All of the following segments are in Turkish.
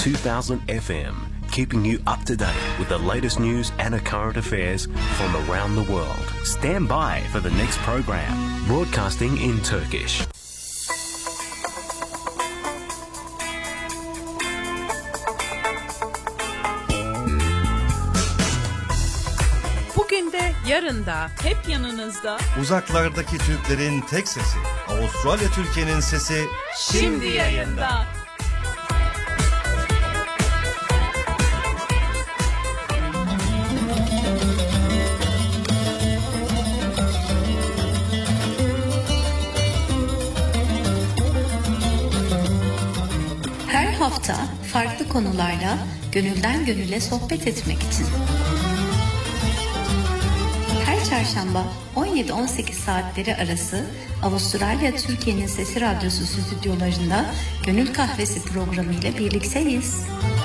2000 FM, keeping you up to date with the latest news and current affairs from around the world. Stand by for the next program, broadcasting in Turkish. Bugün de yarın da hep yanınızda. Uzaklardaki Türklerin tek sesi. Avustralya Türkiye'nin sesi. Şimdi yayında. Konularla gönülden gönüle sohbet etmek için. Her çarşamba 17-18 saatleri arası Avustralya Türkiye'nin Sesi Radyosu stüdyolarında Gönül Kahvesi programı ile birlikteyiz. 2000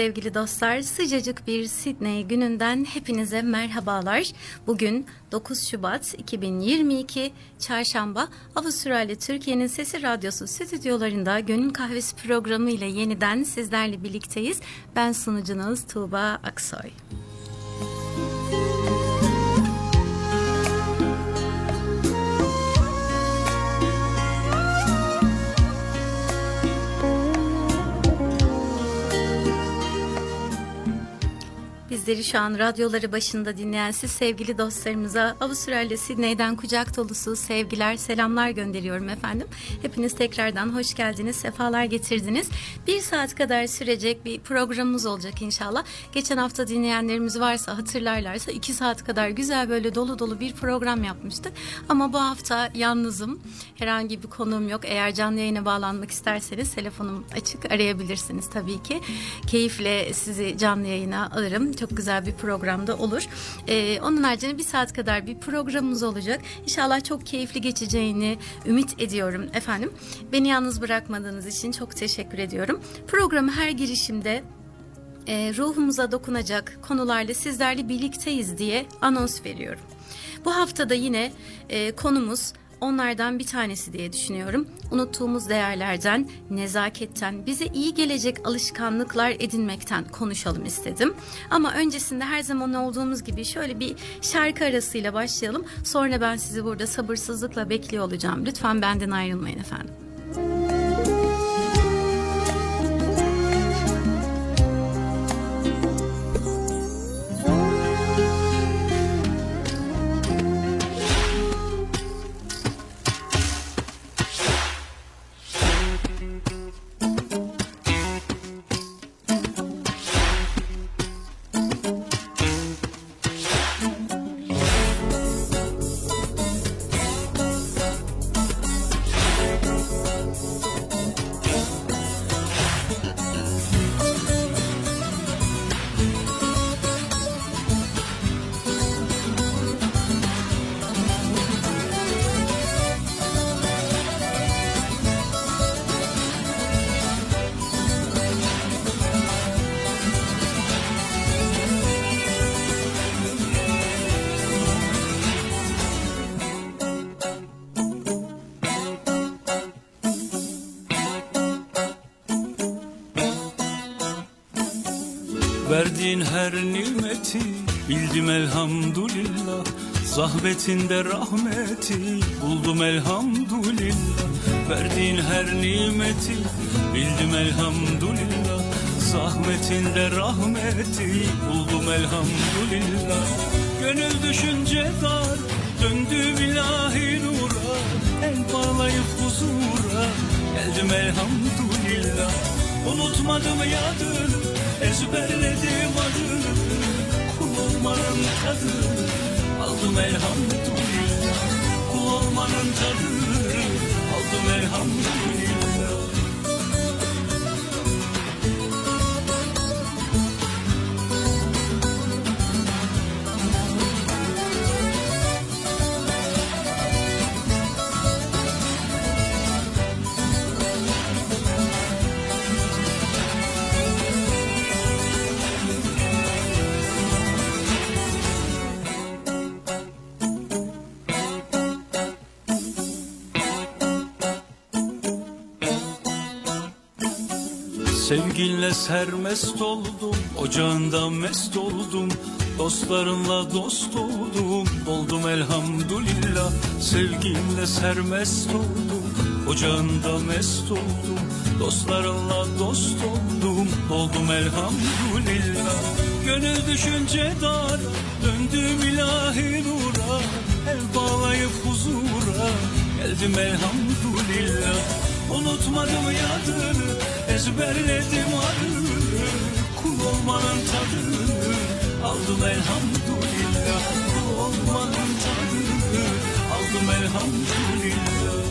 sevgili dostlar sıcacık bir Sydney gününden hepinize merhabalar. Bugün 9 Şubat 2022 Çarşamba Avustralya Türkiye'nin Sesi Radyosu stüdyolarında Gönül Kahvesi programı ile yeniden sizlerle birlikteyiz. Ben sunucunuz Tuğba Aksoy. Bizleri şu an radyoları başında dinleyen siz sevgili dostlarımıza Avustralya Sydney'den kucak dolusu sevgiler, selamlar gönderiyorum efendim. Hepiniz tekrardan hoş geldiniz, sefalar getirdiniz. Bir saat kadar sürecek bir programımız olacak inşallah. Geçen hafta dinleyenlerimiz varsa hatırlarlarsa iki saat kadar güzel böyle dolu dolu bir program yapmıştık. Ama bu hafta yalnızım. Herhangi bir konuğum yok. Eğer canlı yayına bağlanmak isterseniz telefonum açık arayabilirsiniz tabii ki. Keyifle sizi canlı yayına alırım. Çok güzel bir programda olur. Ee, onun haricinde bir saat kadar bir programımız olacak. İnşallah çok keyifli geçeceğini ümit ediyorum efendim. Beni yalnız bırakmadığınız için çok teşekkür ediyorum. Programı her girişimde e, ruhumuza dokunacak konularla sizlerle birlikteyiz diye anons veriyorum. Bu haftada yine e, konumuz onlardan bir tanesi diye düşünüyorum. Unuttuğumuz değerlerden, nezaketten, bize iyi gelecek alışkanlıklar edinmekten konuşalım istedim. Ama öncesinde her zaman olduğumuz gibi şöyle bir şarkı arasıyla başlayalım. Sonra ben sizi burada sabırsızlıkla bekliyor olacağım. Lütfen benden ayrılmayın efendim. Her nimeti bildim elhamdülillah Zahmetinde rahmeti buldum elhamdülillah. Verdiğin her nimeti bildim elhamdülillah Zahmetinde rahmeti buldum elhamdülillah. Gönül düşünce dar döndüm ilahi nura El bağlayıp huzura geldim elhamdülillah. Unutmadım yadını ezberledim adını Kul olmanın tadını aldım elhamdülillah Kul olmanın tadını aldım elhamdülillah Sevginle sermest oldum Ocağında mest oldum Dostlarımla dost oldum Oldum elhamdülillah. Sevginle sermest oldum Ocağında mest oldum Dostlarımla dost oldum Oldum elhamdülillah. Gönül düşünce dar Döndüm ilahi nura El bağlayıp huzura Geldim elhamdülillah. Unutmadım yadını Ezberledim adını Kul olmanın tadını Aldım elhamdülillah Kul olmanın tadını Aldım elhamdülillah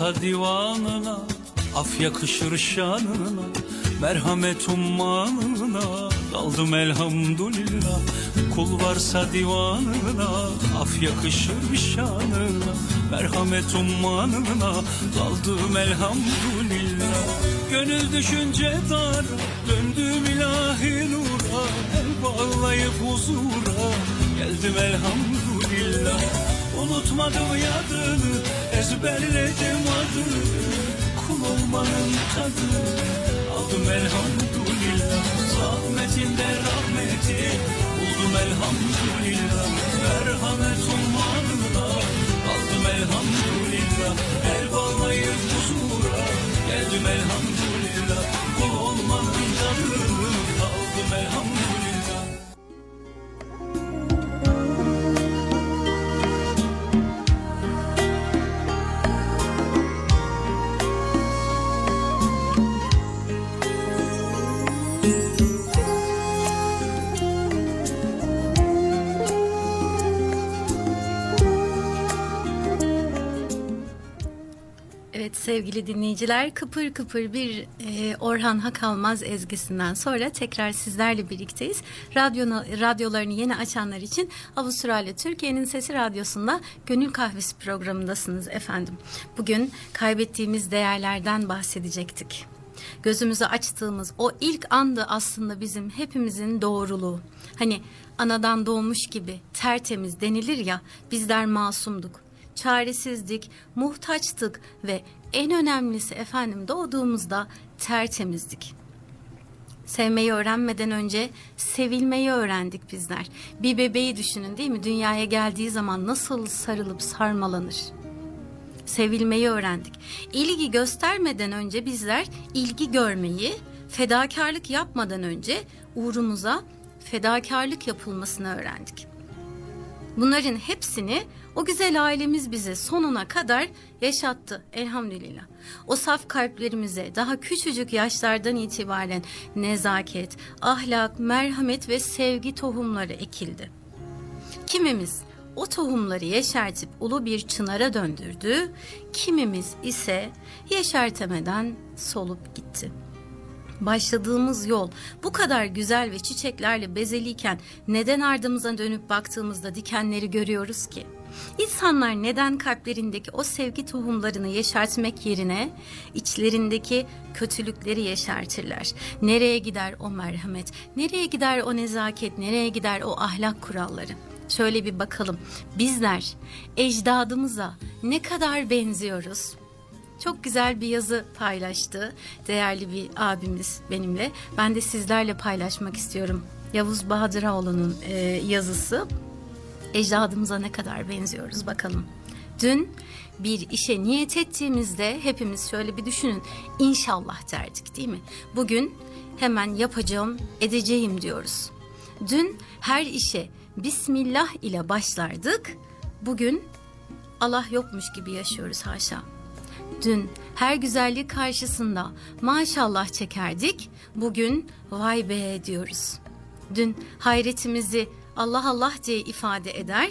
varsa divanına Af yakışır şanına Merhamet ummanına Daldım elhamdülillah. Kul varsa divanına Af yakışır şanına Merhamet ummanına Daldım elhamdülillah. Gönül düşünce dar Döndüm ilahi nura El bağlayıp huzura Geldim elhamdülillah. Unutmadım yadını Ezberledim adını Kul olmanın tadı. Aldım elhamdülillah Zahmetinde rahmeti. Buldum elhamdülillah Merhamet sevgili dinleyiciler kıpır kıpır bir e, Orhan Hakalmaz ezgisinden sonra tekrar sizlerle birlikteyiz. Radyo, radyolarını yeni açanlar için Avustralya Türkiye'nin Sesi Radyosu'nda Gönül Kahvesi programındasınız efendim. Bugün kaybettiğimiz değerlerden bahsedecektik. Gözümüzü açtığımız o ilk andı aslında bizim hepimizin doğruluğu. Hani anadan doğmuş gibi tertemiz denilir ya bizler masumduk çaresizdik, muhtaçtık ve en önemlisi efendim doğduğumuzda tertemizdik. Sevmeyi öğrenmeden önce sevilmeyi öğrendik bizler. Bir bebeği düşünün değil mi? Dünyaya geldiği zaman nasıl sarılıp sarmalanır? Sevilmeyi öğrendik. İlgi göstermeden önce bizler ilgi görmeyi, fedakarlık yapmadan önce uğrumuza fedakarlık yapılmasını öğrendik. Bunların hepsini o güzel ailemiz bize sonuna kadar yaşattı elhamdülillah. O saf kalplerimize daha küçücük yaşlardan itibaren nezaket, ahlak, merhamet ve sevgi tohumları ekildi. Kimimiz o tohumları yeşertip ulu bir çınara döndürdü, kimimiz ise yeşertemeden solup gitti.'' başladığımız yol bu kadar güzel ve çiçeklerle bezeliyken neden ardımıza dönüp baktığımızda dikenleri görüyoruz ki? İnsanlar neden kalplerindeki o sevgi tohumlarını yeşertmek yerine içlerindeki kötülükleri yeşertirler? Nereye gider o merhamet? Nereye gider o nezaket? Nereye gider o ahlak kuralları? Şöyle bir bakalım. Bizler ecdadımıza ne kadar benziyoruz? çok güzel bir yazı paylaştı değerli bir abimiz benimle. Ben de sizlerle paylaşmak istiyorum. Yavuz Bahadıroğlu'nun e, yazısı. Ecdadımıza ne kadar benziyoruz bakalım. Dün bir işe niyet ettiğimizde hepimiz şöyle bir düşünün. İnşallah derdik değil mi? Bugün hemen yapacağım, edeceğim diyoruz. Dün her işe Bismillah ile başlardık. Bugün Allah yokmuş gibi yaşıyoruz haşa. Dün her güzellik karşısında maşallah çekerdik. Bugün vay be diyoruz. Dün hayretimizi Allah Allah diye ifade eder.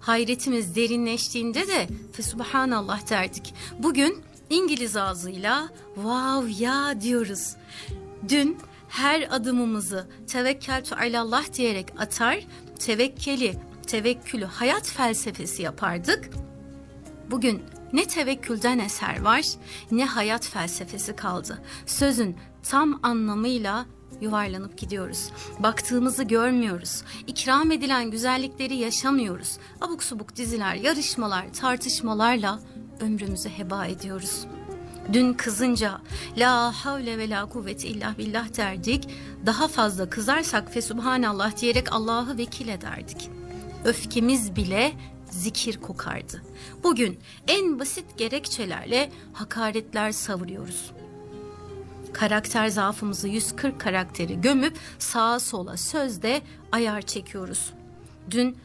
Hayretimiz derinleştiğinde de subhanallah derdik. Bugün İngiliz ağzıyla wow ya diyoruz. Dün her adımımızı tevekkeltu alallah diyerek atar, tevekkeli, tevekkülü hayat felsefesi yapardık. Bugün ne tevekkülden eser var ne hayat felsefesi kaldı. Sözün tam anlamıyla yuvarlanıp gidiyoruz. Baktığımızı görmüyoruz. İkram edilen güzellikleri yaşamıyoruz. Abuk subuk diziler, yarışmalar, tartışmalarla ömrümüzü heba ediyoruz. Dün kızınca la havle ve la kuvvete illa billah derdik. Daha fazla kızarsak fe subhanallah diyerek Allah'ı vekil ederdik. Öfkemiz bile zikir kokardı. Bugün en basit gerekçelerle hakaretler savuruyoruz. Karakter zaafımızı 140 karakteri gömüp sağa sola sözde ayar çekiyoruz. Dün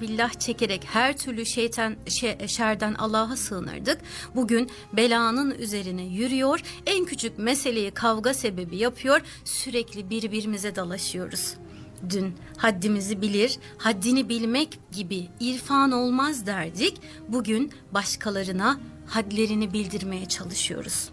billah çekerek her türlü şeytan şey, şerden Allah'a sığınırdık. Bugün belanın üzerine yürüyor, en küçük meseleyi kavga sebebi yapıyor, sürekli birbirimize dalaşıyoruz. Dün haddimizi bilir, haddini bilmek gibi irfan olmaz derdik. Bugün başkalarına hadlerini bildirmeye çalışıyoruz.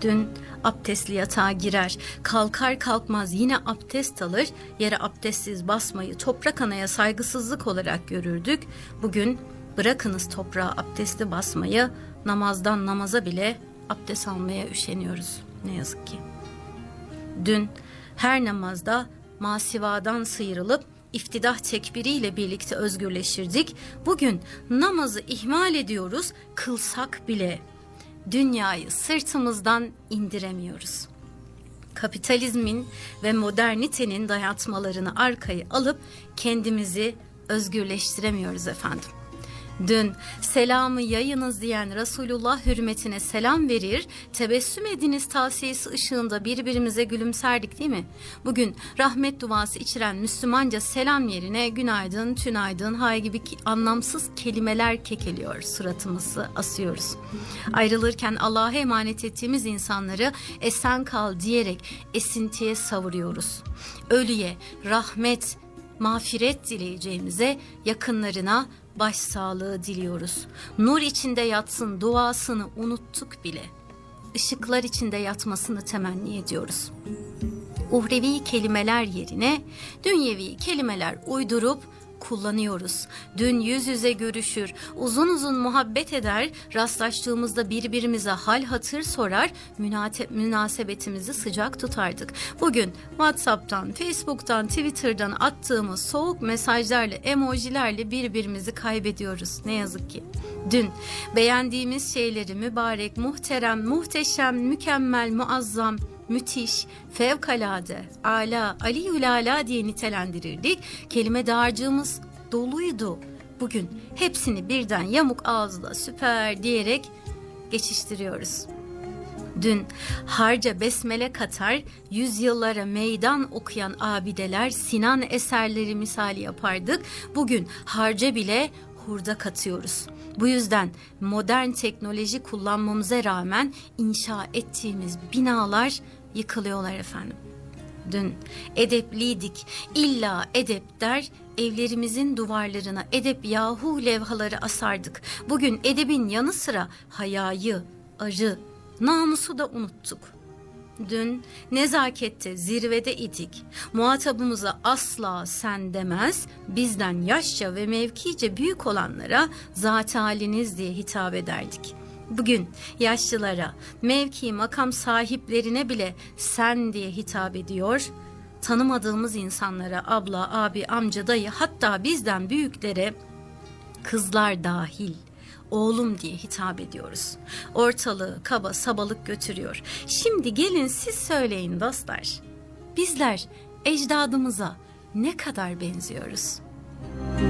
Dün abdestli yatağa girer, kalkar kalkmaz yine abdest alır, yere abdestsiz basmayı toprak anaya saygısızlık olarak görürdük. Bugün bırakınız toprağa abdestli basmayı, namazdan namaza bile abdest almaya üşeniyoruz. Ne yazık ki. Dün her namazda masivadan sıyrılıp iftidah tekbiriyle birlikte özgürleşirdik. Bugün namazı ihmal ediyoruz, kılsak bile dünyayı sırtımızdan indiremiyoruz. Kapitalizmin ve modernitenin dayatmalarını arkaya alıp kendimizi özgürleştiremiyoruz efendim. Dün selamı yayınız diyen Resulullah hürmetine selam verir, tebessüm ediniz tavsiyesi ışığında birbirimize gülümserdik değil mi? Bugün rahmet duası içeren Müslümanca selam yerine günaydın, tünaydın, hay gibi anlamsız kelimeler kekeliyor, suratımızı asıyoruz. Ayrılırken Allah'a emanet ettiğimiz insanları esen kal diyerek esintiye savuruyoruz. Ölüye rahmet, mağfiret dileyeceğimize yakınlarına başsağlığı diliyoruz. Nur içinde yatsın duasını unuttuk bile. Işıklar içinde yatmasını temenni ediyoruz. Uhrevi kelimeler yerine dünyevi kelimeler uydurup kullanıyoruz. Dün yüz yüze görüşür, uzun uzun muhabbet eder, rastlaştığımızda birbirimize hal hatır sorar, münasebetimizi sıcak tutardık. Bugün WhatsApp'tan, Facebook'tan, Twitter'dan attığımız soğuk mesajlarla, emojilerle birbirimizi kaybediyoruz. Ne yazık ki. Dün beğendiğimiz şeyleri mübarek, muhterem, muhteşem, mükemmel, muazzam, müthiş, fevkalade, ala, aliyül ala diye nitelendirirdik. Kelime dağarcığımız doluydu. Bugün hepsini birden yamuk ağızla süper diyerek geçiştiriyoruz. Dün harca besmele katar, yüzyıllara meydan okuyan abideler Sinan eserleri misali yapardık. Bugün harca bile hurda katıyoruz. Bu yüzden modern teknoloji kullanmamıza rağmen inşa ettiğimiz binalar yıkılıyorlar efendim. Dün edepliydik, illa edep der, evlerimizin duvarlarına edep yahu levhaları asardık. Bugün edebin yanı sıra hayayı, arı, namusu da unuttuk. Dün nezakette zirvede idik. Muhatabımıza asla sen demez, bizden yaşça ve mevkice büyük olanlara zat haliniz diye hitap ederdik. Bugün yaşlılara, mevki makam sahiplerine bile sen diye hitap ediyor. Tanımadığımız insanlara abla, abi, amca, dayı hatta bizden büyüklere kızlar dahil oğlum diye hitap ediyoruz. Ortalığı kaba sabalık götürüyor. Şimdi gelin siz söyleyin dostlar. Bizler ecdadımıza ne kadar benziyoruz?''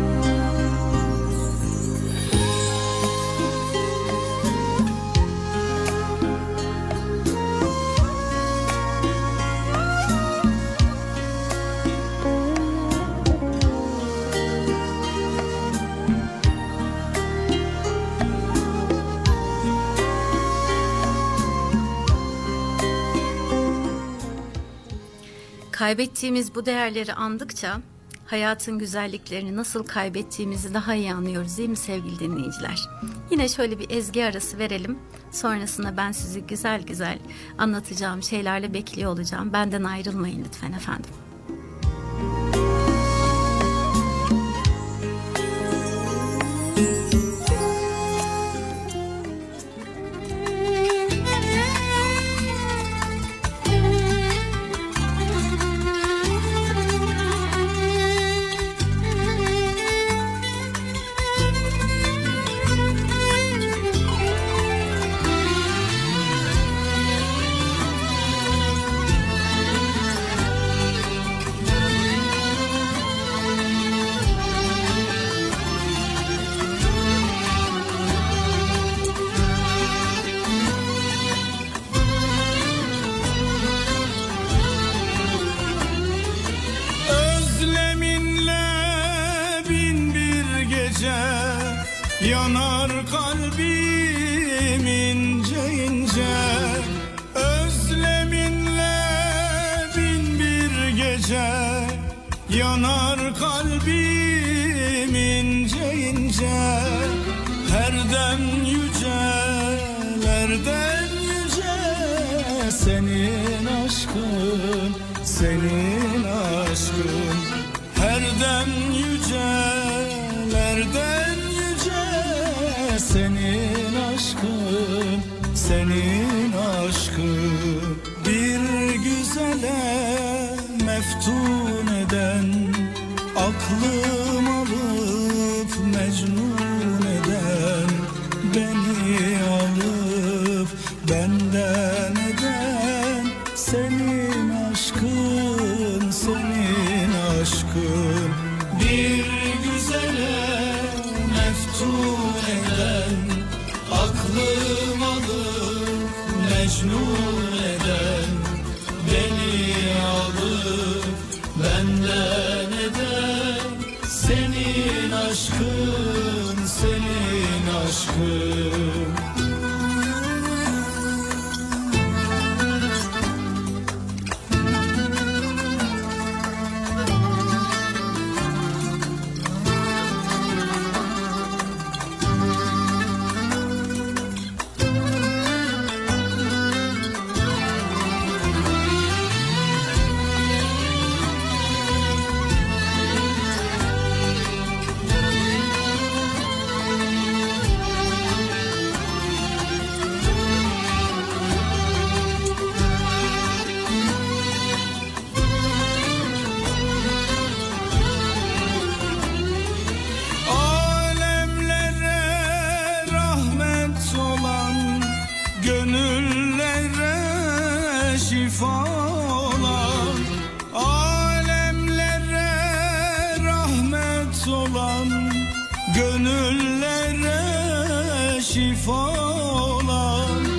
Kaybettiğimiz bu değerleri andıkça hayatın güzelliklerini nasıl kaybettiğimizi daha iyi anlıyoruz değil mi sevgili dinleyiciler? Yine şöyle bir ezgi arası verelim. Sonrasında ben sizi güzel güzel anlatacağım şeylerle bekliyor olacağım. Benden ayrılmayın lütfen efendim. Nereden yüce senin aşkın Senin aşkın? Herden yücelerden yüce Senin aşkın Senin aşkın? Bir güzele meftun eden Aklı olan gönüllere şifa olan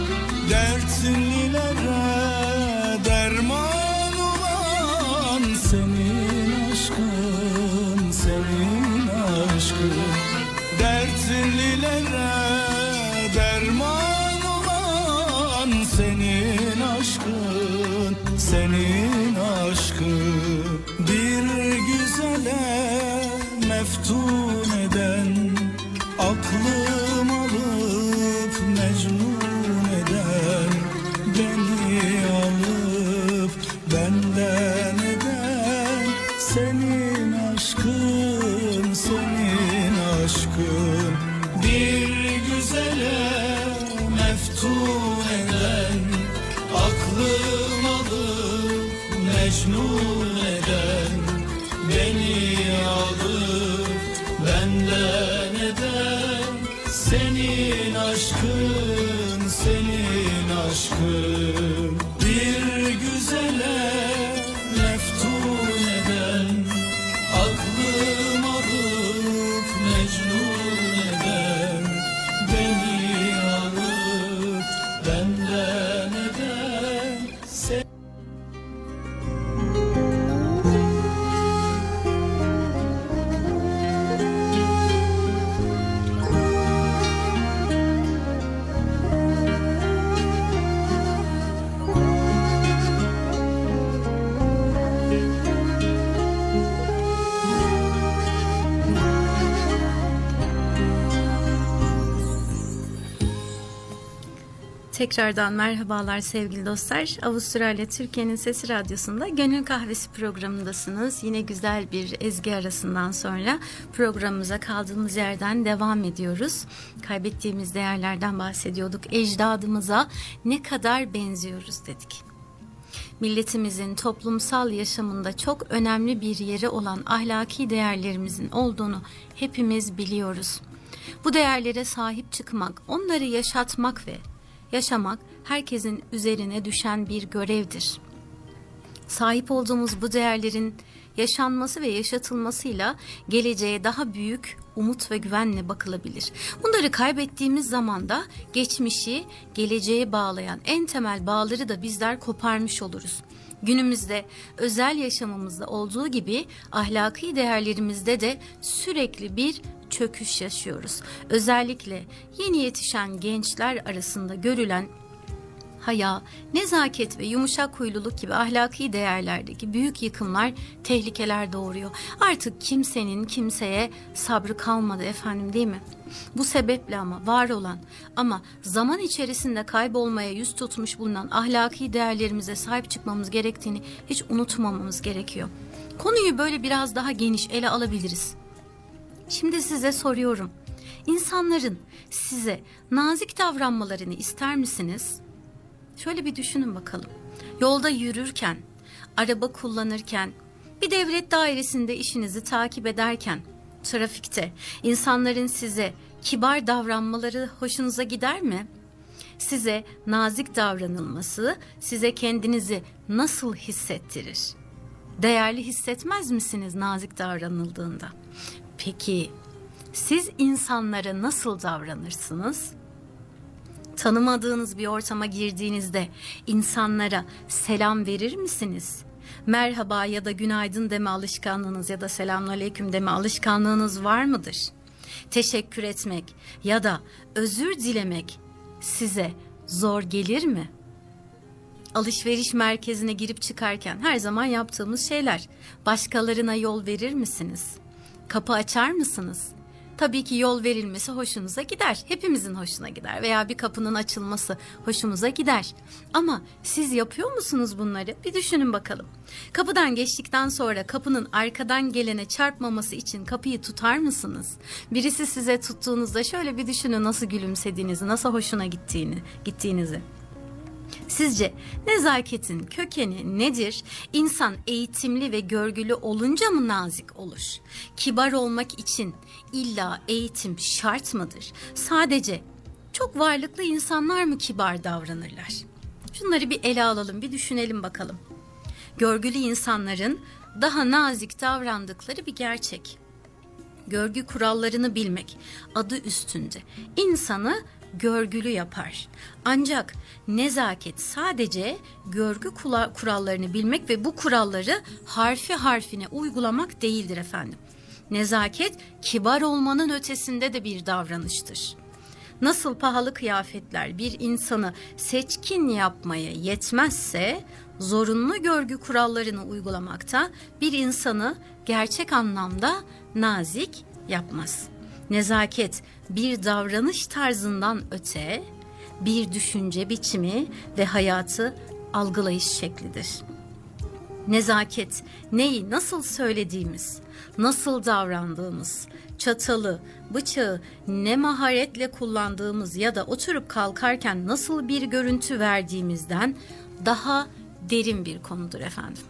Tekrardan merhabalar sevgili dostlar. Avustralya Türkiye'nin Sesi Radyosu'nda Gönül Kahvesi programındasınız. Yine güzel bir ezgi arasından sonra programımıza kaldığımız yerden devam ediyoruz. Kaybettiğimiz değerlerden bahsediyorduk. Ecdadımıza ne kadar benziyoruz dedik. Milletimizin toplumsal yaşamında çok önemli bir yeri olan ahlaki değerlerimizin olduğunu hepimiz biliyoruz. Bu değerlere sahip çıkmak, onları yaşatmak ve yaşamak herkesin üzerine düşen bir görevdir. Sahip olduğumuz bu değerlerin yaşanması ve yaşatılmasıyla geleceğe daha büyük umut ve güvenle bakılabilir. Bunları kaybettiğimiz zaman da geçmişi geleceğe bağlayan en temel bağları da bizler koparmış oluruz. Günümüzde özel yaşamımızda olduğu gibi ahlaki değerlerimizde de sürekli bir çöküş yaşıyoruz. Özellikle yeni yetişen gençler arasında görülen haya, nezaket ve yumuşak huyluluk gibi ahlaki değerlerdeki büyük yıkımlar tehlikeler doğuruyor. Artık kimsenin kimseye sabrı kalmadı efendim değil mi? Bu sebeple ama var olan ama zaman içerisinde kaybolmaya yüz tutmuş bulunan ahlaki değerlerimize sahip çıkmamız gerektiğini hiç unutmamamız gerekiyor. Konuyu böyle biraz daha geniş ele alabiliriz. Şimdi size soruyorum. İnsanların size nazik davranmalarını ister misiniz? Şöyle bir düşünün bakalım. Yolda yürürken, araba kullanırken, bir devlet dairesinde işinizi takip ederken, trafikte insanların size kibar davranmaları hoşunuza gider mi? Size nazik davranılması size kendinizi nasıl hissettirir? Değerli hissetmez misiniz nazik davranıldığında? Peki siz insanlara nasıl davranırsınız? Tanımadığınız bir ortama girdiğinizde insanlara selam verir misiniz? Merhaba ya da günaydın deme alışkanlığınız ya da selamünaleyküm deme alışkanlığınız var mıdır? Teşekkür etmek ya da özür dilemek size zor gelir mi? Alışveriş merkezine girip çıkarken her zaman yaptığımız şeyler. Başkalarına yol verir misiniz? Kapı açar mısınız? Tabii ki yol verilmesi hoşunuza gider. Hepimizin hoşuna gider veya bir kapının açılması hoşumuza gider. Ama siz yapıyor musunuz bunları? Bir düşünün bakalım. Kapıdan geçtikten sonra kapının arkadan gelene çarpmaması için kapıyı tutar mısınız? Birisi size tuttuğunuzda şöyle bir düşünün nasıl gülümsediğinizi, nasıl hoşuna gittiğini, gittiğinizi. Sizce nezaketin kökeni nedir? İnsan eğitimli ve görgülü olunca mı nazik olur? Kibar olmak için illa eğitim şart mıdır? Sadece çok varlıklı insanlar mı kibar davranırlar? Şunları bir ele alalım, bir düşünelim bakalım. Görgülü insanların daha nazik davrandıkları bir gerçek. Görgü kurallarını bilmek adı üstünde. İnsanı görgülü yapar. Ancak nezaket sadece görgü kurallarını bilmek ve bu kuralları harfi harfine uygulamak değildir efendim. Nezaket kibar olmanın ötesinde de bir davranıştır. Nasıl pahalı kıyafetler bir insanı seçkin yapmaya yetmezse zorunlu görgü kurallarını uygulamakta bir insanı gerçek anlamda nazik yapmaz. Nezaket bir davranış tarzından öte bir düşünce biçimi ve hayatı algılayış şeklidir. Nezaket neyi nasıl söylediğimiz, nasıl davrandığımız, çatalı, bıçağı ne maharetle kullandığımız ya da oturup kalkarken nasıl bir görüntü verdiğimizden daha derin bir konudur efendim.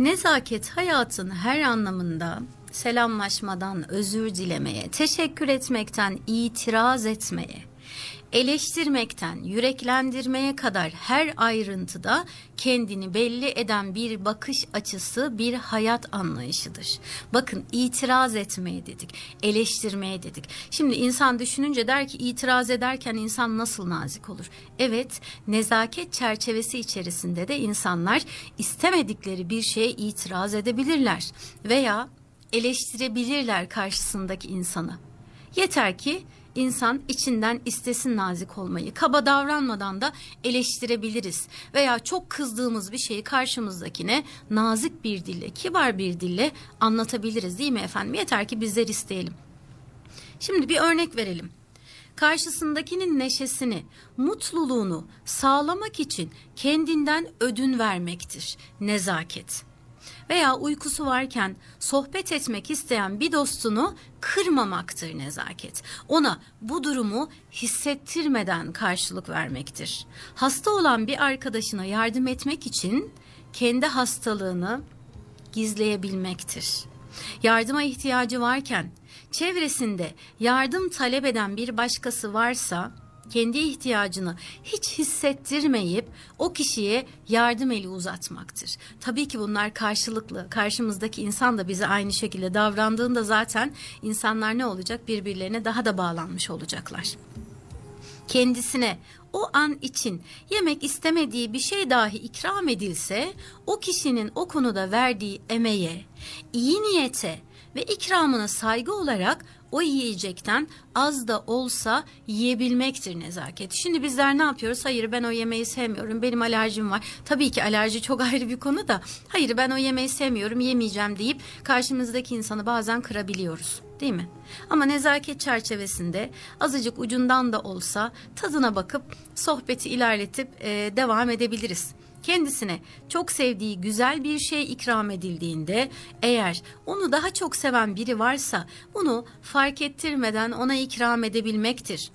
Nezaket hayatın her anlamında selamlaşmadan özür dilemeye, teşekkür etmekten itiraz etmeye, eleştirmekten yüreklendirmeye kadar her ayrıntıda kendini belli eden bir bakış açısı, bir hayat anlayışıdır. Bakın itiraz etmeye dedik, eleştirmeye dedik. Şimdi insan düşününce der ki itiraz ederken insan nasıl nazik olur? Evet, nezaket çerçevesi içerisinde de insanlar istemedikleri bir şeye itiraz edebilirler veya eleştirebilirler karşısındaki insanı. Yeter ki insan içinden istesin nazik olmayı. Kaba davranmadan da eleştirebiliriz. Veya çok kızdığımız bir şeyi karşımızdakine nazik bir dille, kibar bir dille anlatabiliriz değil mi efendim? Yeter ki bizler isteyelim. Şimdi bir örnek verelim karşısındakinin neşesini, mutluluğunu sağlamak için kendinden ödün vermektir nezaket. Veya uykusu varken sohbet etmek isteyen bir dostunu kırmamaktır nezaket. Ona bu durumu hissettirmeden karşılık vermektir. Hasta olan bir arkadaşına yardım etmek için kendi hastalığını gizleyebilmektir. Yardıma ihtiyacı varken çevresinde yardım talep eden bir başkası varsa kendi ihtiyacını hiç hissettirmeyip o kişiye yardım eli uzatmaktır. Tabii ki bunlar karşılıklı. Karşımızdaki insan da bize aynı şekilde davrandığında zaten insanlar ne olacak? Birbirlerine daha da bağlanmış olacaklar. Kendisine o an için yemek istemediği bir şey dahi ikram edilse o kişinin o konuda verdiği emeğe, iyi niyete ve ikramına saygı olarak o yiyecekten az da olsa yiyebilmektir nezaket. Şimdi bizler ne yapıyoruz? Hayır ben o yemeği sevmiyorum. Benim alerjim var. Tabii ki alerji çok ayrı bir konu da. Hayır ben o yemeği sevmiyorum, yemeyeceğim deyip karşımızdaki insanı bazen kırabiliyoruz. Değil mi? Ama nezaket çerçevesinde azıcık ucundan da olsa tadına bakıp sohbeti ilerletip e, devam edebiliriz kendisine çok sevdiği güzel bir şey ikram edildiğinde eğer onu daha çok seven biri varsa bunu fark ettirmeden ona ikram edebilmektir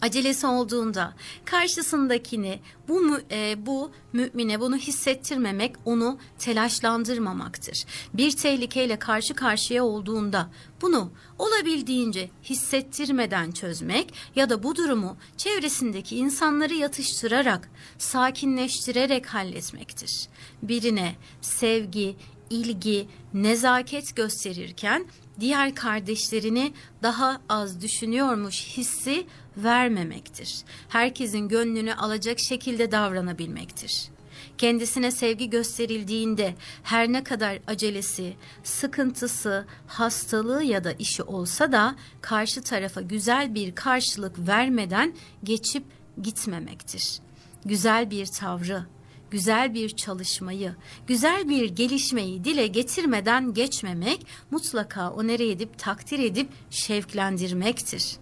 acelesi olduğunda karşısındakini bu e, bu mümine bunu hissettirmemek onu telaşlandırmamaktır. Bir tehlikeyle karşı karşıya olduğunda bunu olabildiğince hissettirmeden çözmek ya da bu durumu çevresindeki insanları yatıştırarak, sakinleştirerek halletmektir. Birine sevgi, ilgi, nezaket gösterirken diğer kardeşlerini daha az düşünüyormuş hissi vermemektir. Herkesin gönlünü alacak şekilde davranabilmektir. Kendisine sevgi gösterildiğinde her ne kadar acelesi, sıkıntısı, hastalığı ya da işi olsa da karşı tarafa güzel bir karşılık vermeden geçip gitmemektir. Güzel bir tavrı, güzel bir çalışmayı, güzel bir gelişmeyi dile getirmeden geçmemek mutlaka onere edip takdir edip şevklendirmektir.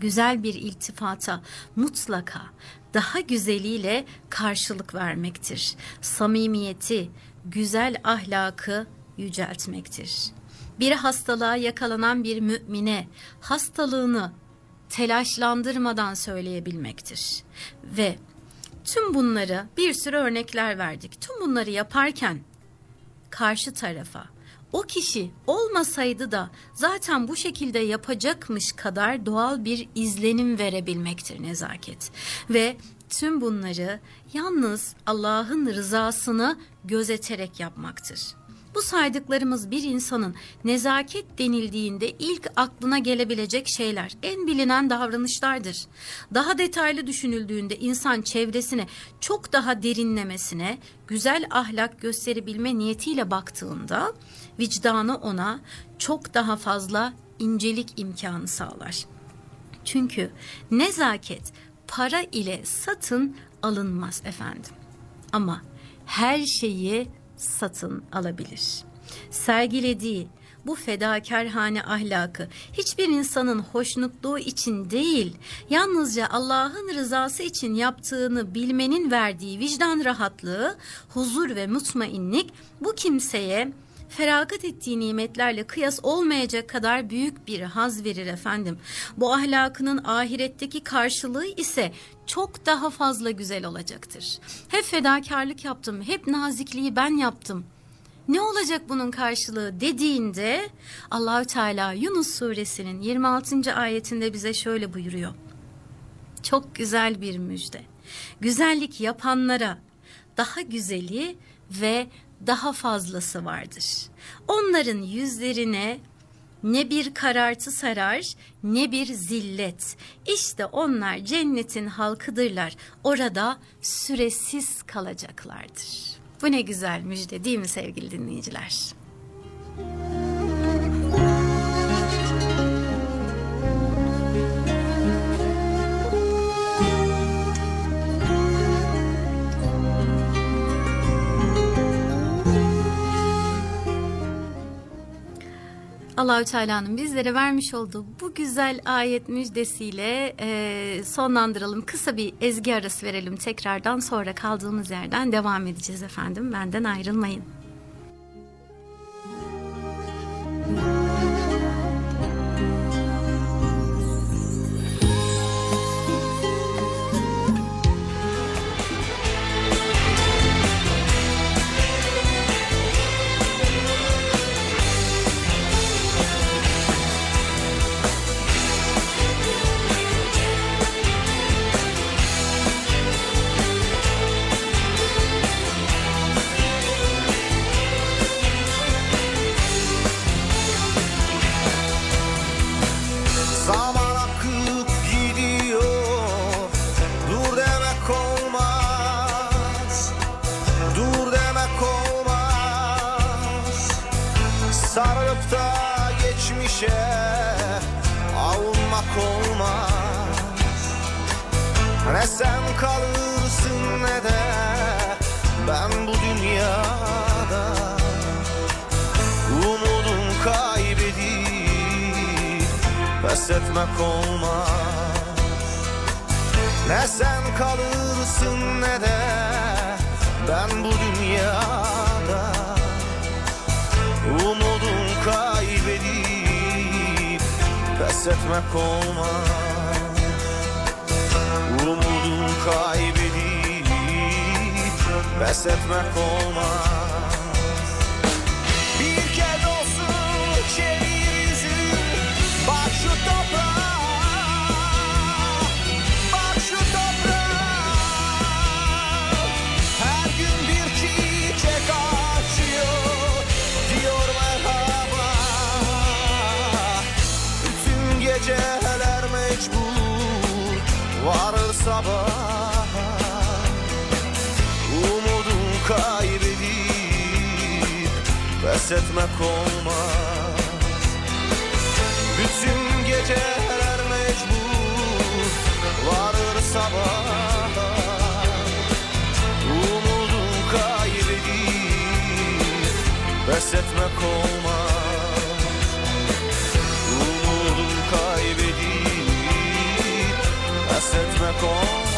Güzel bir iltifata mutlaka daha güzeliyle karşılık vermektir. Samimiyeti, güzel ahlakı yüceltmektir. Bir hastalığa yakalanan bir mümine hastalığını telaşlandırmadan söyleyebilmektir. Ve Tüm bunları bir sürü örnekler verdik. Tüm bunları yaparken karşı tarafa o kişi olmasaydı da zaten bu şekilde yapacakmış kadar doğal bir izlenim verebilmektir nezaket. Ve tüm bunları yalnız Allah'ın rızasını gözeterek yapmaktır. Bu saydıklarımız bir insanın nezaket denildiğinde ilk aklına gelebilecek şeyler, en bilinen davranışlardır. Daha detaylı düşünüldüğünde insan çevresine çok daha derinlemesine, güzel ahlak gösterebilme niyetiyle baktığında vicdanı ona çok daha fazla incelik imkanı sağlar. Çünkü nezaket para ile satın alınmaz efendim. Ama her şeyi satın alabilir. Sergilediği bu fedakarhane ahlakı hiçbir insanın hoşnutluğu için değil, yalnızca Allah'ın rızası için yaptığını bilmenin verdiği vicdan rahatlığı, huzur ve mutmainlik bu kimseye feragat ettiği nimetlerle kıyas olmayacak kadar büyük bir haz verir efendim. Bu ahlakının ahiretteki karşılığı ise çok daha fazla güzel olacaktır. Hep fedakarlık yaptım, hep nazikliği ben yaptım. Ne olacak bunun karşılığı dediğinde Allahü Teala Yunus suresinin 26. ayetinde bize şöyle buyuruyor. Çok güzel bir müjde. Güzellik yapanlara daha güzeli ve daha fazlası vardır. Onların yüzlerine ne bir karartı sarar ne bir zillet. İşte onlar cennetin halkıdırlar. Orada süresiz kalacaklardır. Bu ne güzel müjde değil mi sevgili dinleyiciler? Allahü Teala'nın bizlere vermiş olduğu bu güzel ayet müjdesiyle e, sonlandıralım. Kısa bir ezgi arası verelim tekrardan sonra kaldığımız yerden devam edeceğiz efendim. Benden ayrılmayın. Zaman sen kalırsın ne de Ben bu dünyada. Umudum kaybedip Pes etmek olmaz. Ne sen kalırsın ne de Ben bu dünyada. Umudum kaybedip Pes etmek olmaz kaybedip Pes etmek olmaz Varır sabah Umudum kaybedip Pes etmek olmaz Bütün geceler mecbur Varır sabah. Umudum kaybedip Pes etmek olmaz Pes etmek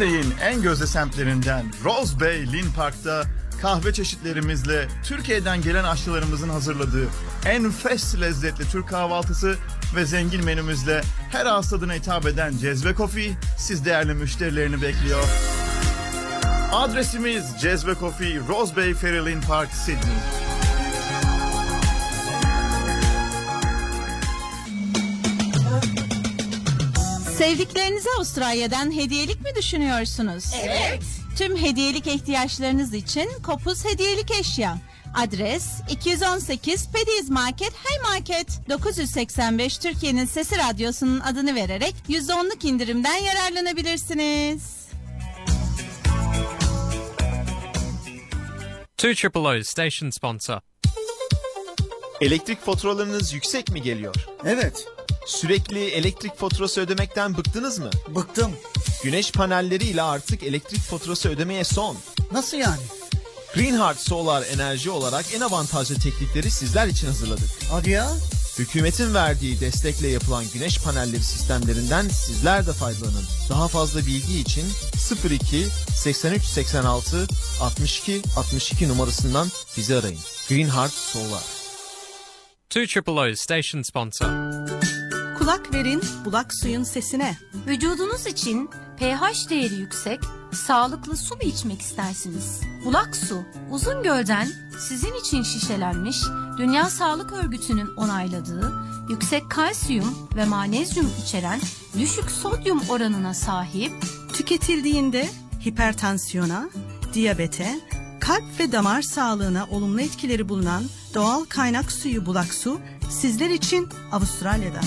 Sydney'in en gözde semtlerinden Rose Bay Lynn Park'ta kahve çeşitlerimizle Türkiye'den gelen aşçılarımızın hazırladığı enfes lezzetli Türk kahvaltısı ve zengin menümüzle her ağız tadına hitap eden Cezve Coffee siz değerli müşterilerini bekliyor. Adresimiz Cezve Coffee, Rose Bay Ferry Lynn Park, Sydney. Sevdiklerinize Avustralya'dan hediyelik mi düşünüyorsunuz? Evet. Tüm hediyelik ihtiyaçlarınız için Kopuz Hediyelik Eşya. Adres 218 Pediz Market Hay Market 985 Türkiye'nin Sesi Radyosu'nun adını vererek %10'luk indirimden yararlanabilirsiniz. Two Triple O station sponsor. Elektrik faturalarınız yüksek mi geliyor? Evet. Sürekli elektrik faturası ödemekten bıktınız mı? Bıktım. Güneş panelleriyle artık elektrik faturası ödemeye son. Nasıl yani? Greenheart Solar Enerji olarak en avantajlı teknikleri sizler için hazırladık. Hadi ya. Hükümetin verdiği destekle yapılan güneş panelleri sistemlerinden sizler de faydalanın. Daha fazla bilgi için 02 83 86 62 62 numarasından bizi arayın. Greenheart Solar. Two Triple O station sponsor. Kulak verin bulak suyun sesine. Vücudunuz için pH değeri yüksek, sağlıklı su mu içmek istersiniz? Bulak su, uzun gölden sizin için şişelenmiş, Dünya Sağlık Örgütü'nün onayladığı, yüksek kalsiyum ve magnezyum içeren düşük sodyum oranına sahip, Tüketildiğinde hipertansiyona, diyabete, kalp ve damar sağlığına olumlu etkileri bulunan doğal kaynak suyu bulak su sizler için Avustralya'da.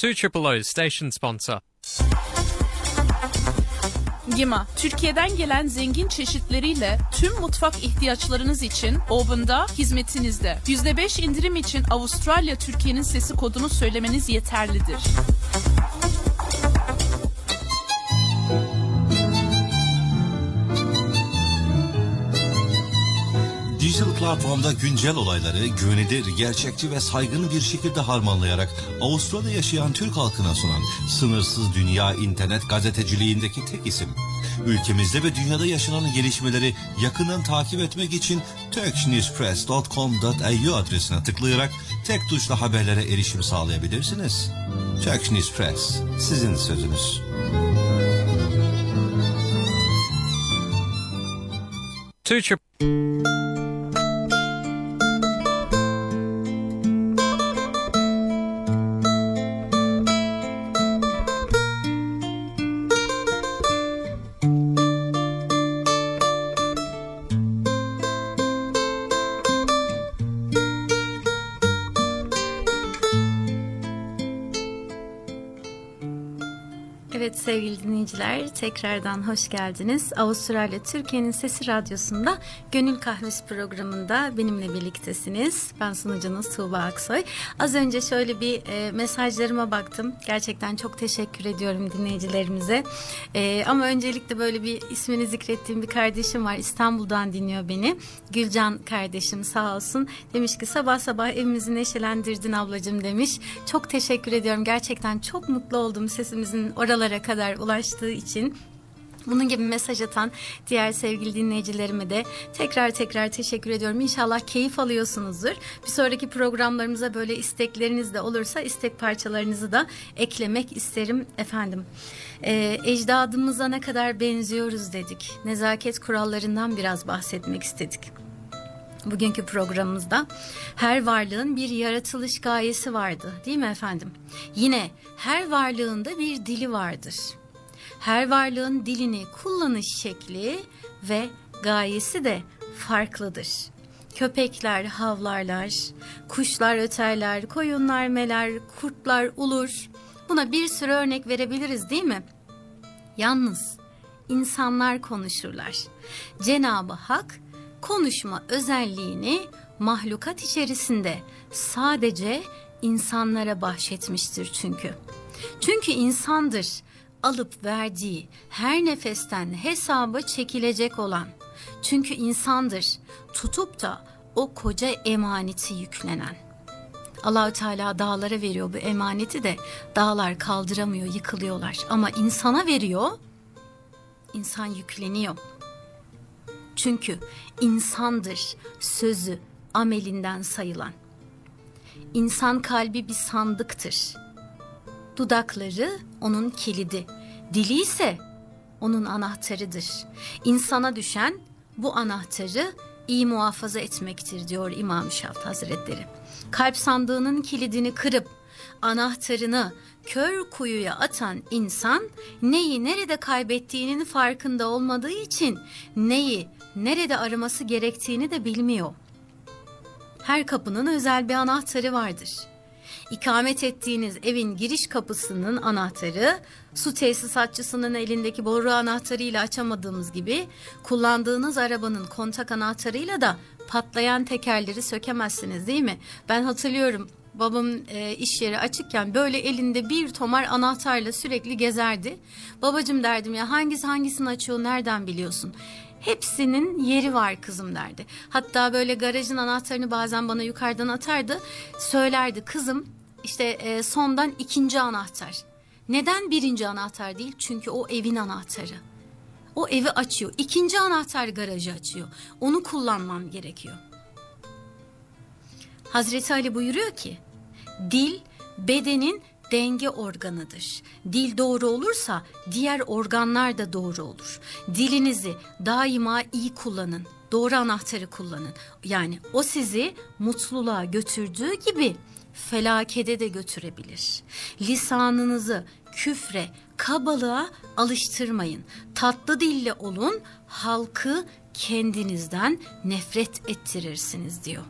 Two Triple O station sponsor. Gima, Türkiye'den gelen zengin çeşitleriyle tüm mutfak ihtiyaçlarınız için Oven'da hizmetinizde. %5 indirim için Avustralya Türkiye'nin sesi kodunu söylemeniz yeterlidir. Dijital platformda güncel olayları güvenilir, gerçekçi ve saygın bir şekilde harmanlayarak Avustralya'da yaşayan Türk halkına sunan sınırsız dünya internet gazeteciliğindeki tek isim. Ülkemizde ve dünyada yaşanan gelişmeleri yakından takip etmek için turkshnewspress.com.au adresine tıklayarak tek tuşla haberlere erişim sağlayabilirsiniz. Turkish News Press, sizin sözünüz. Two dinleyiciler tekrardan hoş geldiniz. Avustralya Türkiye'nin Sesi Radyosu'nda Gönül Kahvesi programında benimle birliktesiniz. Ben sunucunuz Tuğba Aksoy. Az önce şöyle bir e, mesajlarıma baktım. Gerçekten çok teşekkür ediyorum dinleyicilerimize. E, ama öncelikle böyle bir ismini zikrettiğim bir kardeşim var. İstanbul'dan dinliyor beni. Gülcan kardeşim sağ olsun. Demiş ki sabah sabah evimizi neşelendirdin ablacığım demiş. Çok teşekkür ediyorum. Gerçekten çok mutlu oldum sesimizin oralara kadar ulaştığı için. Bunun gibi mesaj atan diğer sevgili dinleyicilerime de tekrar tekrar teşekkür ediyorum. İnşallah keyif alıyorsunuzdur. Bir sonraki programlarımıza böyle istekleriniz de olursa istek parçalarınızı da eklemek isterim efendim. Ee, ecdadımıza ne kadar benziyoruz dedik. Nezaket kurallarından biraz bahsetmek istedik. Bugünkü programımızda her varlığın bir yaratılış gayesi vardı değil mi efendim? Yine her varlığın da bir dili vardır. Her varlığın dilini kullanış şekli ve gayesi de farklıdır. Köpekler havlarlar, kuşlar öterler, koyunlar meler, kurtlar ulur. Buna bir sürü örnek verebiliriz değil mi? Yalnız insanlar konuşurlar. Cenabı Hak konuşma özelliğini mahlukat içerisinde sadece insanlara bahşetmiştir çünkü. Çünkü insandır alıp verdiği her nefesten hesaba çekilecek olan. Çünkü insandır tutup da o koca emaneti yüklenen. Allahü Teala dağlara veriyor bu emaneti de dağlar kaldıramıyor, yıkılıyorlar. Ama insana veriyor, insan yükleniyor. Çünkü insandır sözü amelinden sayılan. İnsan kalbi bir sandıktır. Dudakları onun kilidi, dili ise onun anahtarıdır. İnsana düşen bu anahtarı iyi muhafaza etmektir diyor İmam Şaft Hazretleri. Kalp sandığının kilidini kırıp anahtarını kör kuyuya atan insan neyi nerede kaybettiğinin farkında olmadığı için neyi nerede araması gerektiğini de bilmiyor. Her kapının özel bir anahtarı vardır. İkamet ettiğiniz evin giriş kapısının anahtarı su tesisatçısının elindeki boru anahtarıyla açamadığımız gibi kullandığınız arabanın kontak anahtarıyla da patlayan tekerleri sökemezsiniz değil mi? Ben hatırlıyorum babam e, iş yeri açıkken böyle elinde bir tomar anahtarla sürekli gezerdi. Babacım derdim ya hangisi hangisini açıyor nereden biliyorsun? Hepsinin yeri var kızım derdi. Hatta böyle garajın anahtarını bazen bana yukarıdan atardı. Söylerdi kızım işte e, sondan ikinci anahtar. Neden birinci anahtar değil? Çünkü o evin anahtarı. O evi açıyor. İkinci anahtar garajı açıyor. Onu kullanmam gerekiyor. Hazreti Ali buyuruyor ki dil bedenin denge organıdır. Dil doğru olursa diğer organlar da doğru olur. Dilinizi daima iyi kullanın. Doğru anahtarı kullanın. Yani o sizi mutluluğa götürdüğü gibi felakede de götürebilir. Lisanınızı küfre, kabalığa alıştırmayın. Tatlı dille olun, halkı kendinizden nefret ettirirsiniz diyor.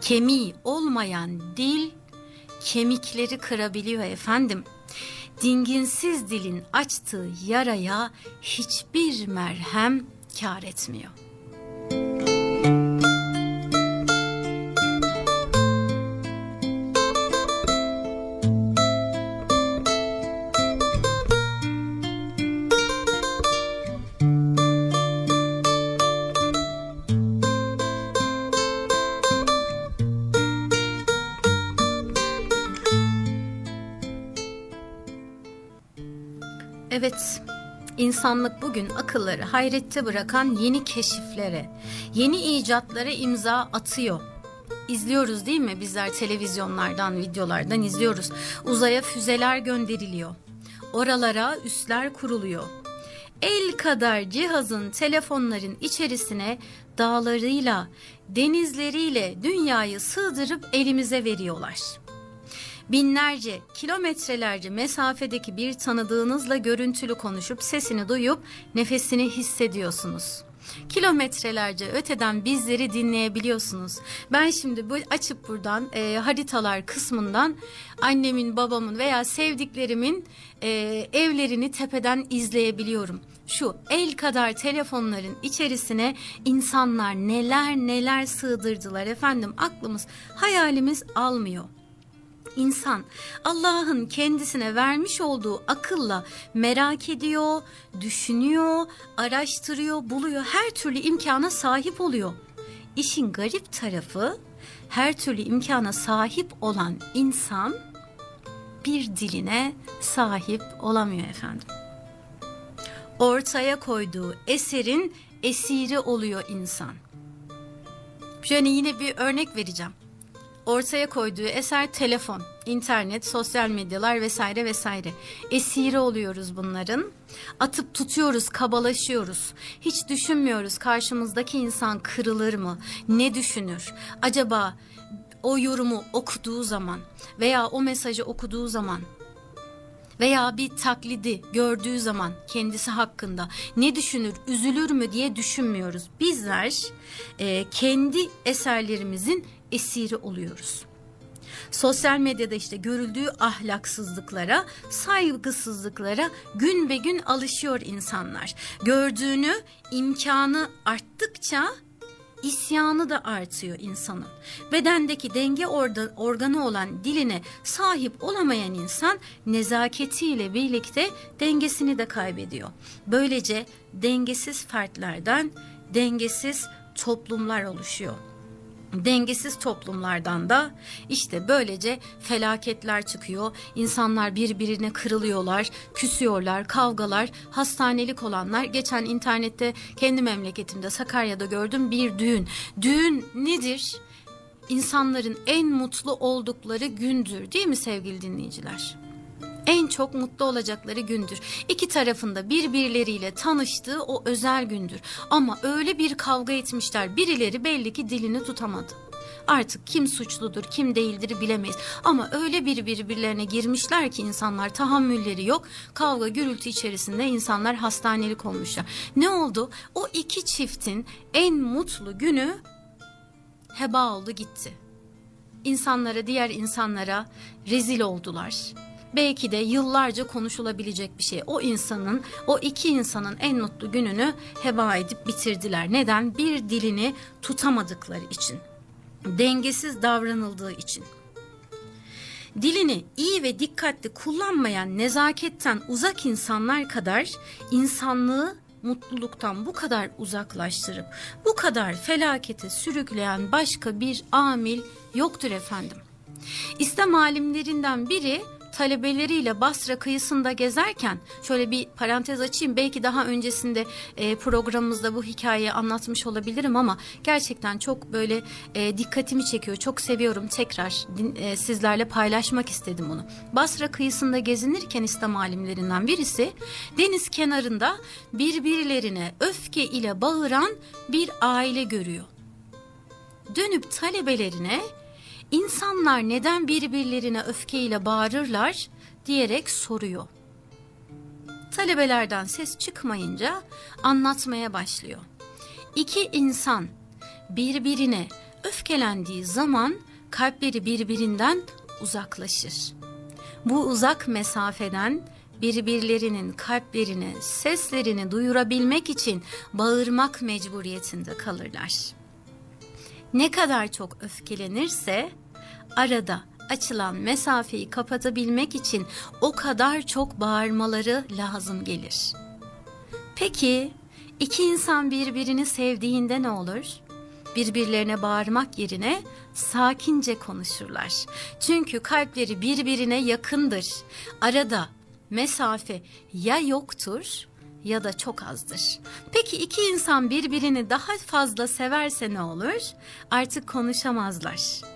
Kemiği olmayan dil kemikleri kırabiliyor efendim. Dinginsiz dilin açtığı yaraya hiçbir merhem kar etmiyor. Evet, insanlık bugün akılları hayrette bırakan yeni keşiflere, yeni icatlara imza atıyor. İzliyoruz değil mi? Bizler televizyonlardan, videolardan izliyoruz. Uzaya füzeler gönderiliyor. Oralara üsler kuruluyor. El kadar cihazın telefonların içerisine dağlarıyla, denizleriyle dünyayı sığdırıp elimize veriyorlar binlerce, kilometrelerce mesafedeki bir tanıdığınızla görüntülü konuşup sesini duyup nefesini hissediyorsunuz. Kilometrelerce öteden bizleri dinleyebiliyorsunuz. Ben şimdi bu açıp buradan e, haritalar kısmından annemin, babamın veya sevdiklerimin e, evlerini tepeden izleyebiliyorum. Şu el kadar telefonların içerisine insanlar neler neler sığdırdılar efendim aklımız hayalimiz almıyor. İnsan Allah'ın kendisine vermiş olduğu akılla merak ediyor, düşünüyor, araştırıyor, buluyor, her türlü imkana sahip oluyor. İşin garip tarafı her türlü imkana sahip olan insan bir diline sahip olamıyor efendim. Ortaya koyduğu eserin esiri oluyor insan. Şöyle yine bir örnek vereceğim ortaya koyduğu eser telefon, internet, sosyal medyalar vesaire vesaire. Esiri oluyoruz bunların. Atıp tutuyoruz, kabalaşıyoruz. Hiç düşünmüyoruz karşımızdaki insan kırılır mı? Ne düşünür? Acaba o yorumu okuduğu zaman veya o mesajı okuduğu zaman veya bir taklidi gördüğü zaman kendisi hakkında ne düşünür, üzülür mü diye düşünmüyoruz. Bizler e, kendi eserlerimizin esiri oluyoruz. Sosyal medyada işte görüldüğü ahlaksızlıklara, saygısızlıklara gün be gün alışıyor insanlar. Gördüğünü imkanı arttıkça isyanı da artıyor insanın. Bedendeki denge organı olan diline sahip olamayan insan nezaketiyle birlikte dengesini de kaybediyor. Böylece dengesiz fertlerden dengesiz toplumlar oluşuyor. Dengesiz toplumlardan da işte böylece felaketler çıkıyor. İnsanlar birbirine kırılıyorlar, küsüyorlar, kavgalar, hastanelik olanlar. Geçen internette kendi memleketimde Sakarya'da gördüm bir düğün. Düğün nedir? İnsanların en mutlu oldukları gündür değil mi sevgili dinleyiciler? En çok mutlu olacakları gündür. İki tarafında birbirleriyle tanıştığı o özel gündür. Ama öyle bir kavga etmişler. Birileri belli ki dilini tutamadı. Artık kim suçludur, kim değildir bilemeyiz. Ama öyle bir birbirlerine girmişler ki insanlar tahammülleri yok. Kavga gürültü içerisinde insanlar hastanelik olmuşlar. Ne oldu? O iki çiftin en mutlu günü heba oldu gitti. İnsanlara, diğer insanlara rezil oldular belki de yıllarca konuşulabilecek bir şey. O insanın, o iki insanın en mutlu gününü heba edip bitirdiler. Neden? Bir dilini tutamadıkları için. Dengesiz davranıldığı için. Dilini iyi ve dikkatli kullanmayan nezaketten uzak insanlar kadar insanlığı mutluluktan bu kadar uzaklaştırıp bu kadar felakete sürükleyen başka bir amil yoktur efendim. İslam alimlerinden biri talebeleriyle Basra kıyısında gezerken şöyle bir parantez açayım belki daha öncesinde e, programımızda bu hikayeyi anlatmış olabilirim ama gerçekten çok böyle e, dikkatimi çekiyor çok seviyorum tekrar din, e, sizlerle paylaşmak istedim onu. Basra kıyısında gezinirken İslam alimlerinden birisi deniz kenarında birbirlerine öfke ile bağıran bir aile görüyor. Dönüp talebelerine İnsanlar neden birbirlerine öfkeyle bağırırlar diyerek soruyor. Talebelerden ses çıkmayınca anlatmaya başlıyor. İki insan birbirine öfkelendiği zaman kalpleri birbirinden uzaklaşır. Bu uzak mesafeden birbirlerinin kalplerine seslerini duyurabilmek için bağırmak mecburiyetinde kalırlar. Ne kadar çok öfkelenirse arada açılan mesafeyi kapatabilmek için o kadar çok bağırmaları lazım gelir. Peki iki insan birbirini sevdiğinde ne olur? Birbirlerine bağırmak yerine sakince konuşurlar. Çünkü kalpleri birbirine yakındır. Arada mesafe ya yoktur ya da çok azdır. Peki iki insan birbirini daha fazla severse ne olur? Artık konuşamazlar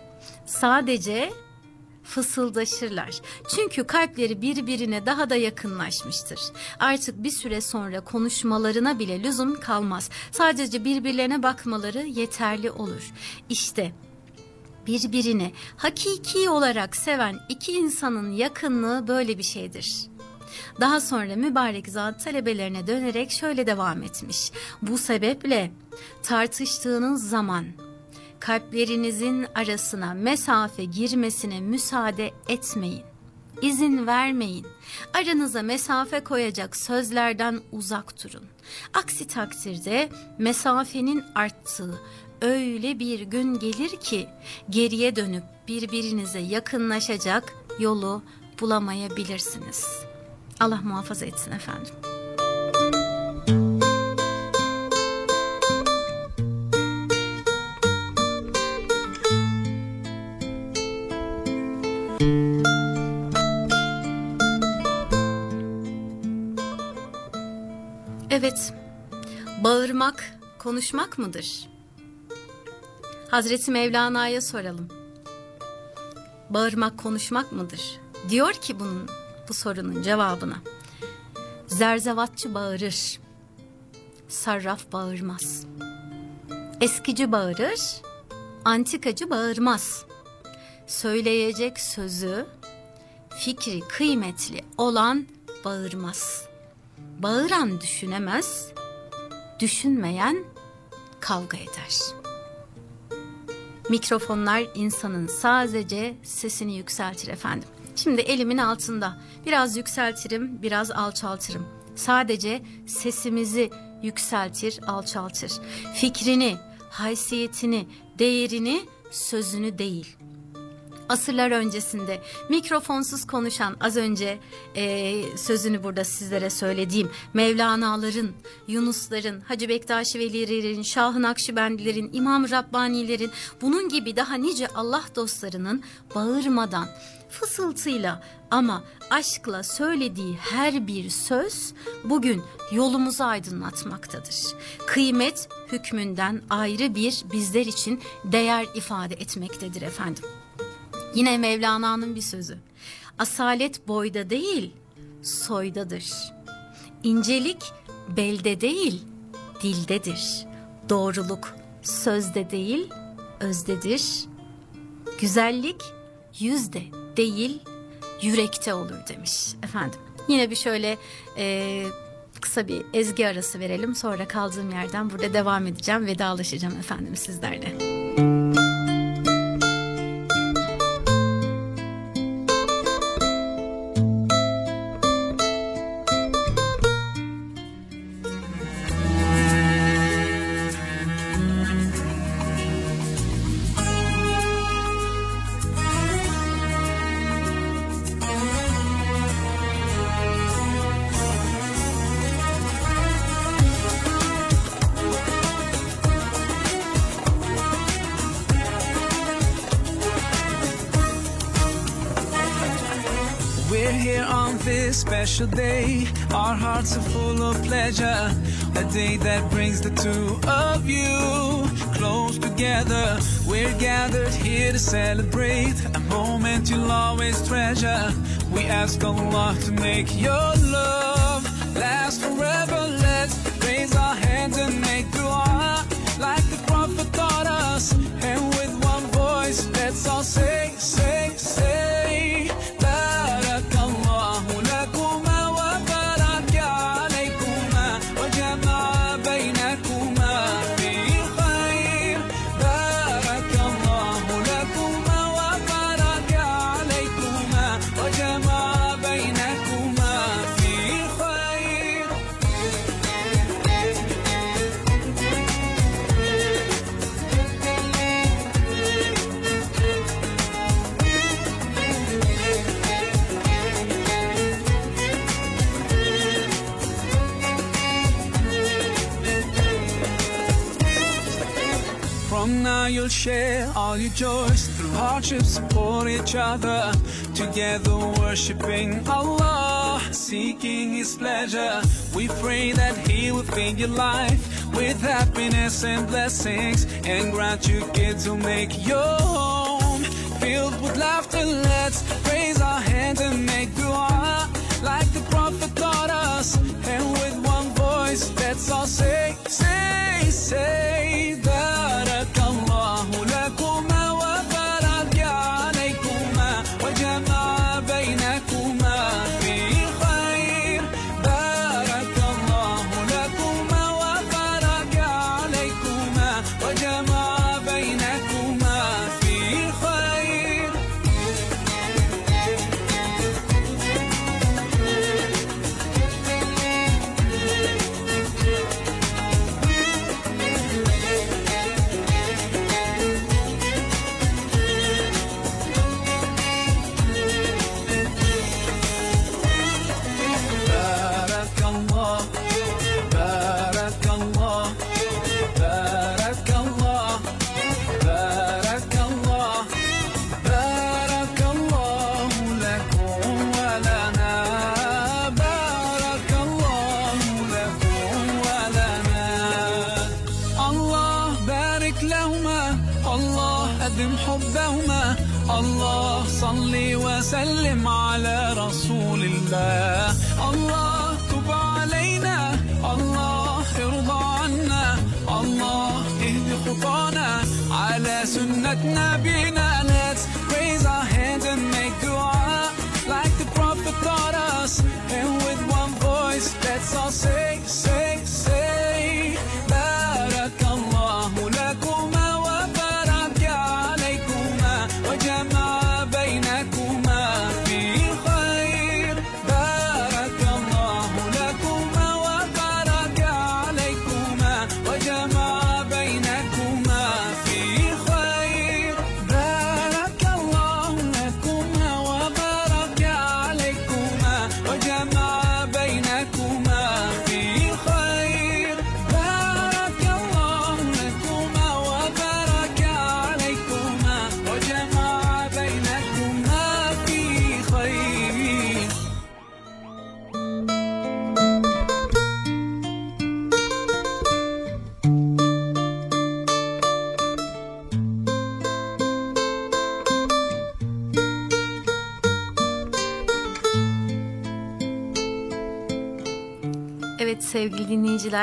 sadece fısıldaşırlar. Çünkü kalpleri birbirine daha da yakınlaşmıştır. Artık bir süre sonra konuşmalarına bile lüzum kalmaz. Sadece birbirlerine bakmaları yeterli olur. İşte birbirini hakiki olarak seven iki insanın yakınlığı böyle bir şeydir. Daha sonra mübarek zat talebelerine dönerek şöyle devam etmiş. Bu sebeple tartıştığınız zaman kalplerinizin arasına mesafe girmesine müsaade etmeyin. İzin vermeyin. Aranıza mesafe koyacak sözlerden uzak durun. Aksi takdirde mesafenin arttığı öyle bir gün gelir ki geriye dönüp birbirinize yakınlaşacak yolu bulamayabilirsiniz. Allah muhafaza etsin efendim. Evet, bağırmak, konuşmak mıdır? Hazreti Mevlana'ya soralım. Bağırmak, konuşmak mıdır? Diyor ki bunun, bu sorunun cevabına. Zerzevatçı bağırır, sarraf bağırmaz. Eskici bağırır, antikacı bağırmaz. Söyleyecek sözü, fikri kıymetli olan bağırmaz.'' bağıran düşünemez, düşünmeyen kavga eder. Mikrofonlar insanın sadece sesini yükseltir efendim. Şimdi elimin altında biraz yükseltirim, biraz alçaltırım. Sadece sesimizi yükseltir, alçaltır. Fikrini, haysiyetini, değerini, sözünü değil. Asırlar öncesinde mikrofonsuz konuşan az önce e, sözünü burada sizlere söylediğim Mevlana'ların, Yunusların, Hacı Bektaşi Velilerin, Şah-ı Nakşibendilerin, İmam Rabbanilerin bunun gibi daha nice Allah dostlarının bağırmadan fısıltıyla ama aşkla söylediği her bir söz bugün yolumuzu aydınlatmaktadır. Kıymet hükmünden ayrı bir bizler için değer ifade etmektedir efendim. Yine Mevlana'nın bir sözü. Asalet boyda değil, soydadır. İncelik belde değil, dildedir. Doğruluk sözde değil, özdedir. Güzellik yüzde değil, yürekte olur demiş efendim. Yine bir şöyle e, kısa bir ezgi arası verelim. Sonra kaldığım yerden burada devam edeceğim. Vedalaşacağım efendim sizlerle. Special day. Our hearts are full of pleasure. A day that brings the two of you close together. We're gathered here to celebrate a moment you'll always treasure. We ask Allah to make your love last forever. You'll share all your joys through hardships, support each other. Together worshiping Allah, seeking His pleasure. We pray that He will fill your life with happiness and blessings and grant you kids to make your home filled with laughter. Let's raise our hands and make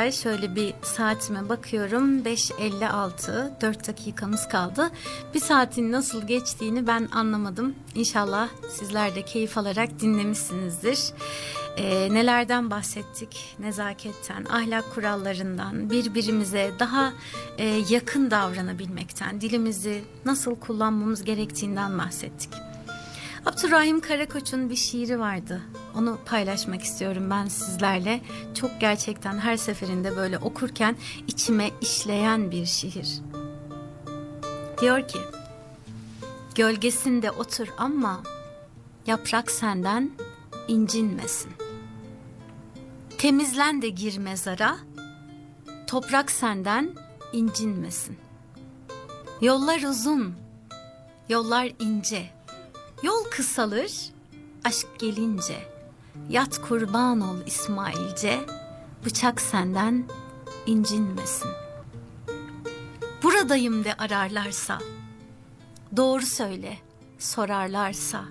dinleyiciler şöyle bir saatime bakıyorum 5.56 4 dakikamız kaldı. Bir saatin nasıl geçtiğini ben anlamadım. İnşallah sizler de keyif alarak dinlemişsinizdir. Ee, nelerden bahsettik? Nezaketten, ahlak kurallarından, birbirimize daha e, yakın davranabilmekten, dilimizi nasıl kullanmamız gerektiğinden bahsettik. Abdurrahim Karakoç'un bir şiiri vardı. Onu paylaşmak istiyorum ben sizlerle. Çok gerçekten her seferinde böyle okurken içime işleyen bir şiir. Diyor ki, Gölgesinde otur ama yaprak senden incinmesin. Temizlen de gir mezara, toprak senden incinmesin. Yollar uzun, yollar ince, yol kısalır, aşk gelince. Yat kurban ol İsmailce, bıçak senden incinmesin. Buradayım de ararlarsa, doğru söyle sorarlarsa,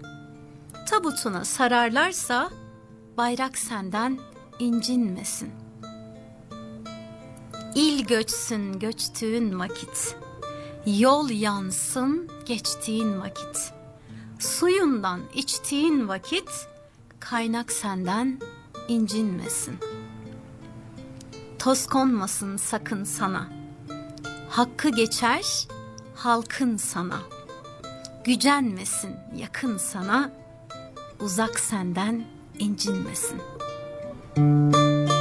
tabutuna sararlarsa, bayrak senden incinmesin. İl göçsün göçtüğün vakit, yol yansın geçtiğin vakit, suyundan içtiğin vakit, kaynak senden incinmesin. Toz konmasın sakın sana, hakkı geçer halkın sana, gücenmesin yakın sana, uzak senden incinmesin. Evet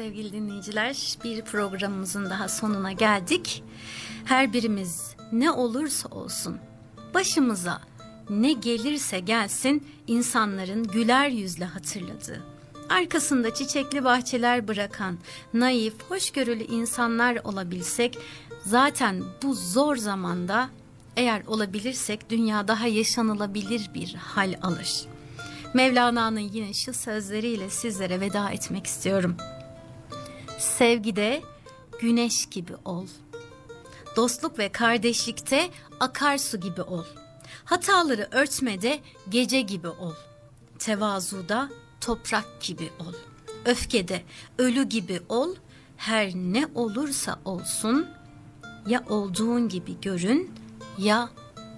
sevgili dinleyiciler bir programımızın daha sonuna geldik. Her birimiz ne olursa olsun başımıza ne gelirse gelsin insanların güler yüzle hatırladığı, arkasında çiçekli bahçeler bırakan naif, hoşgörülü insanlar olabilsek zaten bu zor zamanda eğer olabilirsek dünya daha yaşanılabilir bir hal alır. Mevlana'nın yine şu sözleriyle sizlere veda etmek istiyorum. Sevgide güneş gibi ol. Dostluk ve kardeşlikte akarsu gibi ol. Hataları örtmede gece gibi ol. Tevazuda toprak gibi ol. Öfkede ölü gibi ol. Her ne olursa olsun ya olduğun gibi görün ya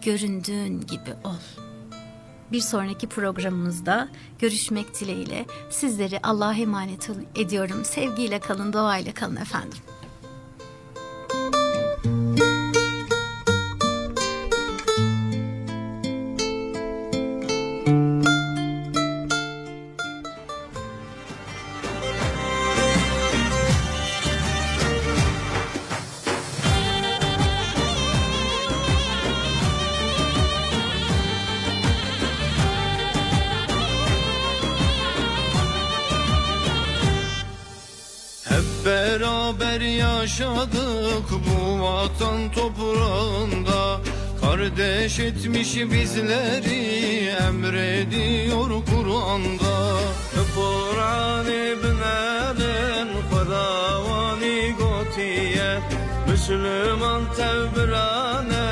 göründüğün gibi ol. Bir sonraki programımızda görüşmek dileğiyle sizleri Allah'a emanet ediyorum. Sevgiyle kalın, duayla kalın efendim. Vatan toprağında Kardeş etmiş bizleri emrediyor Kur'an'da. Kur'an-ı binen Fedavani gotiye Müslüman tevbirane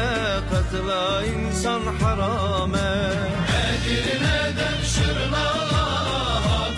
Katla insan harame